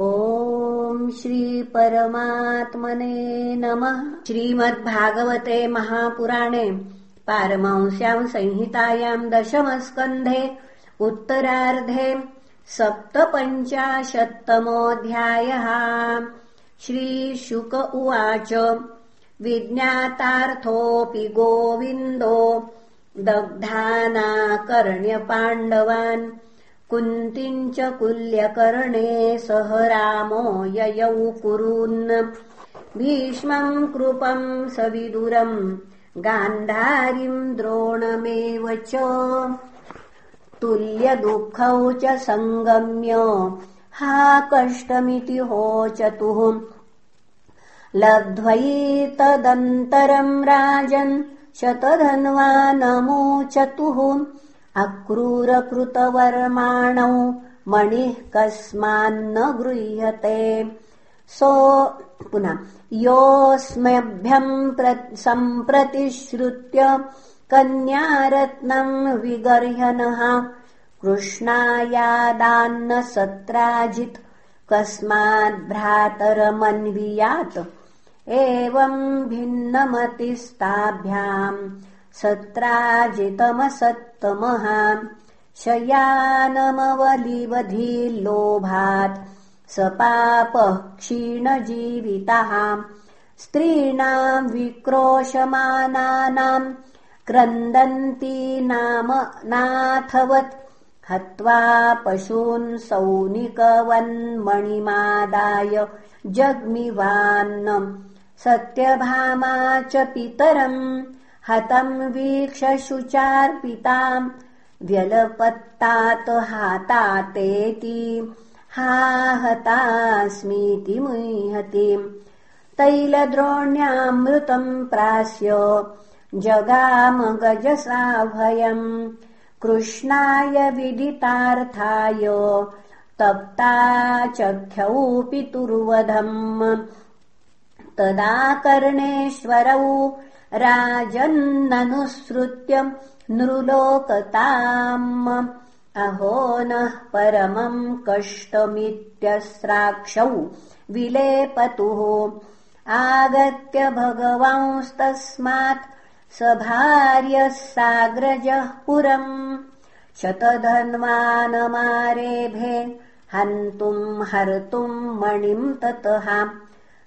ॐ श्रीपरमात्मने नमः। श्रीमद्भागवते महापुराणे पारमांस्याम् संहितायाम् दशमस्कन्धे उत्तरार्धे सप्तपञ्चाशत्तमोऽध्यायः। श्रीशुक उवाच विज्ञातार्थोऽपि गोविन्दो दग्धानाकर्ण्यपाण्डवान् कुन्तीम् च कुल्यकर्णे सह रामो ययौ कुरून् भीष्मम् कृपम् सविदुरम् गान्धारीम् द्रोणमेव च। तुल्यदुःखौ च सङ्गम्य हा कष्टमिति होचतुः। लब्ध्वैतदन्तरम् राजन् शतधन्वानमोचतुः अक्रूरकृतवर्माणौ मणिः कस्मान्न गृह्यते। सो पुनः योऽस्मभ्यम् सम्प्रतिश्रुत्य कन्यारत्नम् विगर्ह्यनः। कृष्णायादान्न सत्राजित् कस्माद्भ्रातरमन्वियात्। एवम् भिन्नमतिस्ताभ्याम् सत्राजितमसत्तमः शयानमवलिवधील्लोभात् स पापः क्षीणजीवितः स्त्रीणाम् विक्रोशमानानाम् क्रन्दन्ती नाम नाथवत् हत्वा पशून् सौनिकवन्मणिमादाय जग्मिवान्नम् सत्यभामा च पितरम् हतम् वीक्ष शुचार्पिताम् व्यलपत्तात् हातातेति। हा हतास्मीति मुह्यतिम् तैलद्रोण्यामृतम् प्रास्य जगाम गजसाभयम् कृष्णाय विदितार्थाय तप्ता चख्यौ पितुर्वधम् तदा कर्णेश्वरौ राजन्ननुसृत्य नृलोकताम्। अहो नः परमम् कष्टमित्यस्राक्षौ विलेपतुः। आगत्य भगवांस्तस्मात् स भार्यः साग्रजः पुरम्। शतधन्वानमारेभे हन्तुम् हर्तुम् मणिम् ततः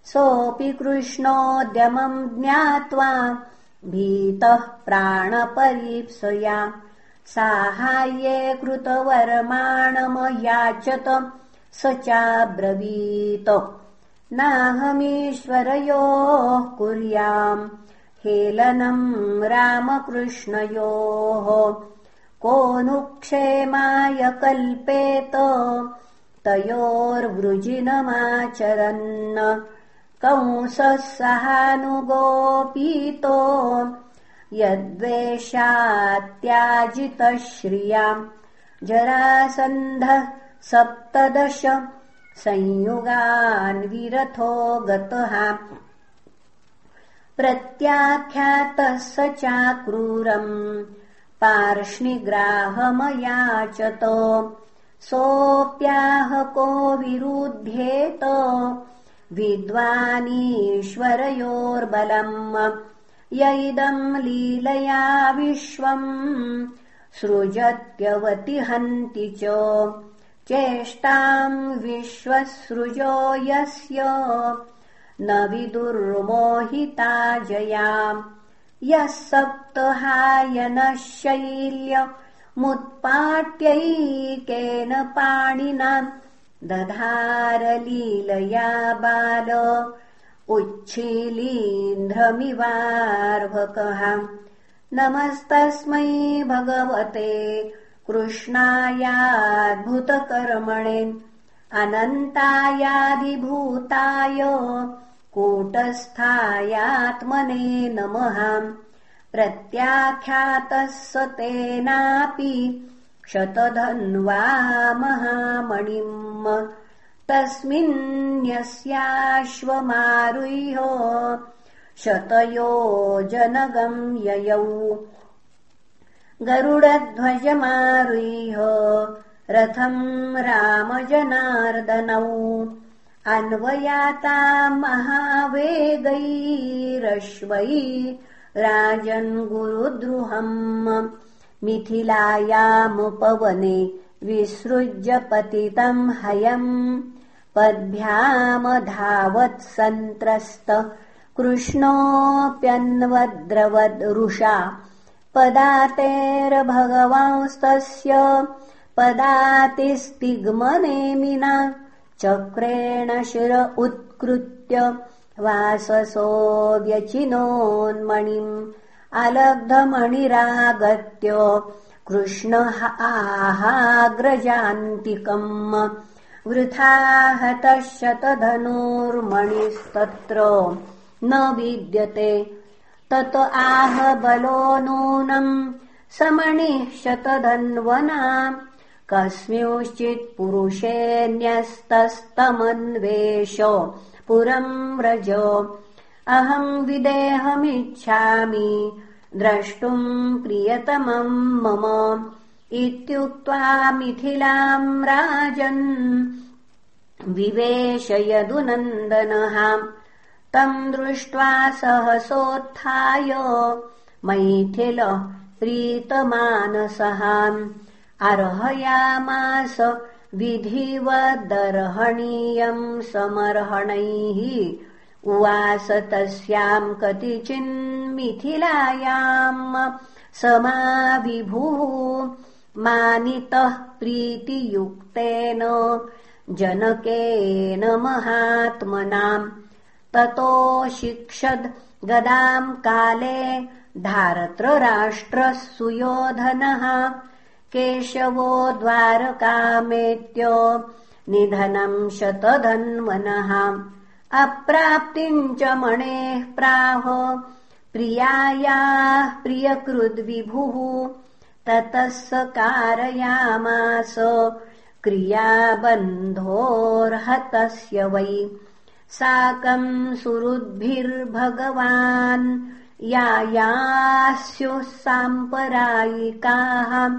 सोऽपि कृष्णोद्यमम् ज्ञात्वा भीतः प्राणपरीप्सया। साहाय्ये कृतवर्माणमयाचत स चाब्रवीत नाहमीश्वरयोः कुर्याम्। हेलनम् रामकृष्णयोः। को नु क्षेमाय कल्पेत। तयोर्वृजिनमाचरन् कंसः सहानुगोपीतो यद्वेषात्याजितः श्रियाम् जरासन्धः सप्तदश संयुगान्विरथो गतः। प्रत्याख्यातः स चाक्रूरम् पार्ष्णिग्राहमयाचत सोऽप्याह को विरुध्येत विद्वानीश्वरयोर्बलम्। य इदम् लीलया विश्वम् सृजत्यवति हन्ति च। चेष्टाम् विश्वसृजो यस्य न विदुर्मोहिता जयाम् यः सप्तहायनः शैल्य मुत्पाट्यैकेन पाणिना दधारलीलया बाल उच्छीलीन्ध्रमिवार्भकः नमस्तस्मै भगवते कृष्णायाद्भुतकर्मणे अनन्तायाधिभूताय कूटस्थायात्मने नमः। प्रत्याख्यातः स तेनापि शतधन्वा महामणिम् तस्मिन्यस्याश्वमारुह्य शतयोजनगम् ययौ। गरुडध्वजमारुह्य रथम् रामजनार्दनौ। अन्वयाता महावेगैरश्वै राजन् गुरुद्रुहम् मिथिलायामुपवने विसृज्य पतितम् हयम्। पद्भ्यामधावत्सन्त्रस्त कृष्णोऽप्यन्वद्रवद्रुषा पदातेर्भगवांस्तस्य पदातिस्तिग्मनेमिना चक्रेण शिर उत्कृत्य वाससो व्यचिनोन्मणिम् अलब्धमणिरागत्य कृष्णः आहाग्रजान्तिकम्। वृथा हतः शतधनुर्मणिस्तत्र न विद्यते। तत आह बलो नूनम् समणिः शतधन्वना। कस्मिंश्चित् पुरुषेऽन्यस्तस्तमन्वेष पुरम् व्रज अहम् विदेहमिच्छामि द्रष्टुम् प्रियतमम् मम। इत्युक्त्वा मिथिलाम् राजन् विवेशयदुनन्दनः तम् दृष्ट्वा सहसोत्थाय मैथिल प्रीतमानसः। अर्हयामास विधिवदर्हणीयम् समर्हणैः उवास तस्याम् कतिचिन्मिथिलायाम् समाविभुः मानितः प्रीतियुक्तेन जनकेन महात्मनाम् शिक्षद् गदाम् काले धारत्रराष्ट्रः सुयोधनः केशवो द्वारकामेत्य निधनम् शतधन्वनः अप्राप्तिम् च मणेः प्राह। प्रियायाः प्रियकृद्विभुः। ततः स कारयामास। क्रियाबन्धोर्हतस्य वै। साकम् सुहृद्भिर्भगवान्। यायास्युः साम्परायिकाः।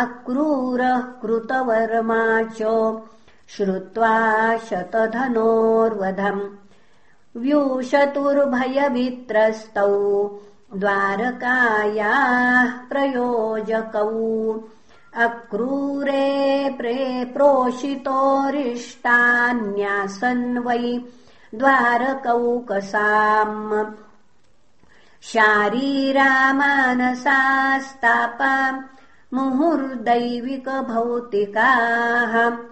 अक्रूरः कृतवर्मा च श्रुत्वा शतधनोर्वधम्। व्यूशतुर्भयवित्रस्तौ द्वारकायाः प्रयोजकौ। अक्रूरे प्रे प्रोषितोरिष्टान्यासन् वै द्वारकौकसाम्। शारीरामानसास्तापा मुहुर्दैविकभौतिकाः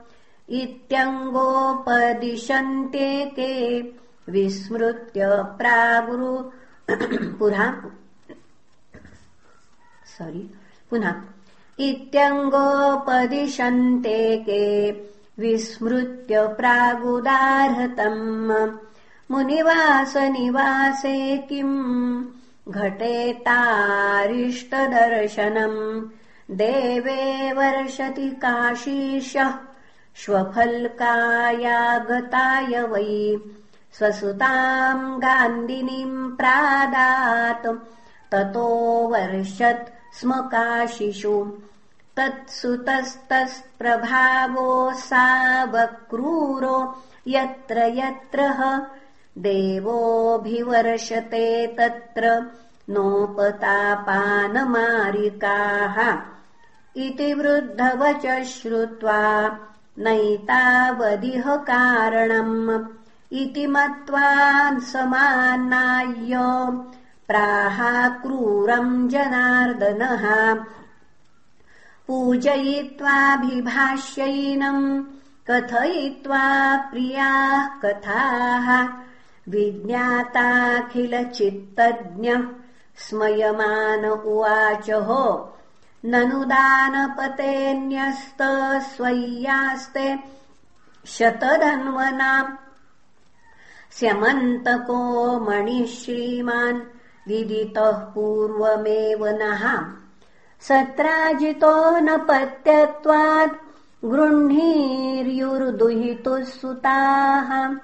इत्यङ्गोपदिशन्ते के विस्मृत्य प्रागुरु। पुनः सरि पुनः इत्यङ्गोपदिशन्ते के विस्मृत्य प्रागुदार्हतम्। मुनिवासनिवासे किम्? घटेतारिष्टदर्शनम् देवे वर्षति काशीशः श्वफल्कायागताय वै स्वसुताम् गान्धिनीम् प्रादात्। ततो वर्षत् स्म काशिषु तत्सुतस्तस्प्रभावो सावक्रूरो। यत्र यत्र देवोऽभिवर्षते तत्र नोपतापानमारिकाः। इति वृद्धवच श्रुत्वा नैतावदिह कारणम् इति मत्वा समानाय्य प्राहाक्रूरम् जनार्दनः। पूजयित्वाभिभाष्यैनम् कथयित्वा प्रियाः कथाः। विज्ञाताखिलचित्तज्ञः स्मयमान उवाचः ननु दानपतेऽन्यस्तस्वय्यास्ते शतधन्वनाम् स्यमन्तको मणिः श्रीमान् विदितः पूर्वमेव नः। सत्राजितो न पत्यत्वात् गृह्णीर्युर्दुहितुः सुताः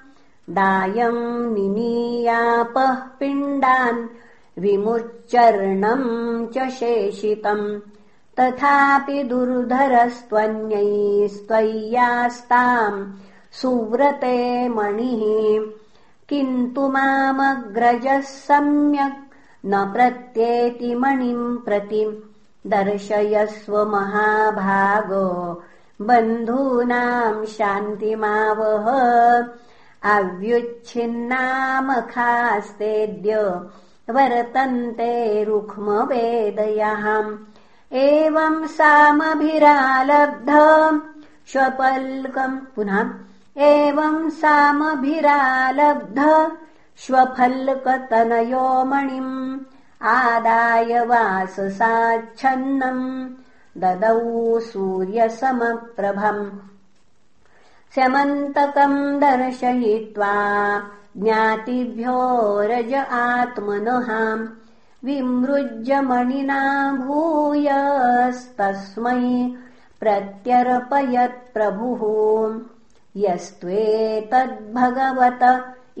दायम् निनीयापः पिण्डान् विमुच्चर्णम् च शेषितम् तथापि दुर्धरस्त्वन्यैस्त्वय्यास्ताम् सुव्रते मणिः। किन्तु मामग्रजः सम्यक् न प्रत्येति मणिम् प्रति दर्शयस्व महाभागो। बन्धूनाम् शान्तिमावह अव्युच्छिन्नामखास्तेद्य वर्तन्ते रुक्मवेदयः एवम् सामभिरालब्ध श्वपल्कम् पुनः एवम् सामभिरालब्ध श्वफल्कतनयो मणिम् आदाय वाससाच्छन्नम्। ददौ सूर्यसमप्रभम्। स्यमन्तकम् दर्शयित्वा ज्ञातिभ्यो रज आत्मनः विमृज्य मणिना भूयस्तस्मै प्रत्यर्पयत्प्रभुः यस्त्वेतद्भगवत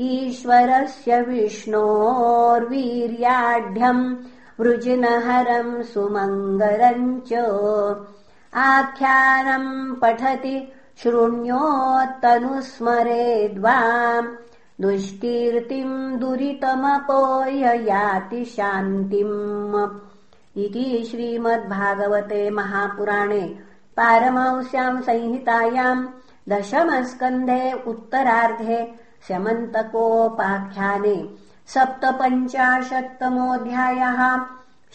ईश्वरस्य विष्णोर्वीर्याढ्यम् वृजिनहरम् सुमङ्गलम् च आख्यानम् पठति शृण्योत्तनुस्मरेद्वाम् दुष्कीर्तिम् दुरितमपोय याति शान्तिम्। इति श्रीमद्भागवते महापुराणे पारमांस्याम् संहितायाम् दशमस्कन्धे उत्तरार्धे स्यमन्तकोपाख्याने सप्तपञ्चाशत्तमोऽध्यायः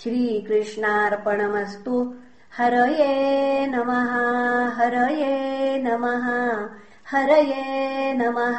श्रीकृष्णार्पणमस्तु। हरये नमः हरये नमः हरये नमः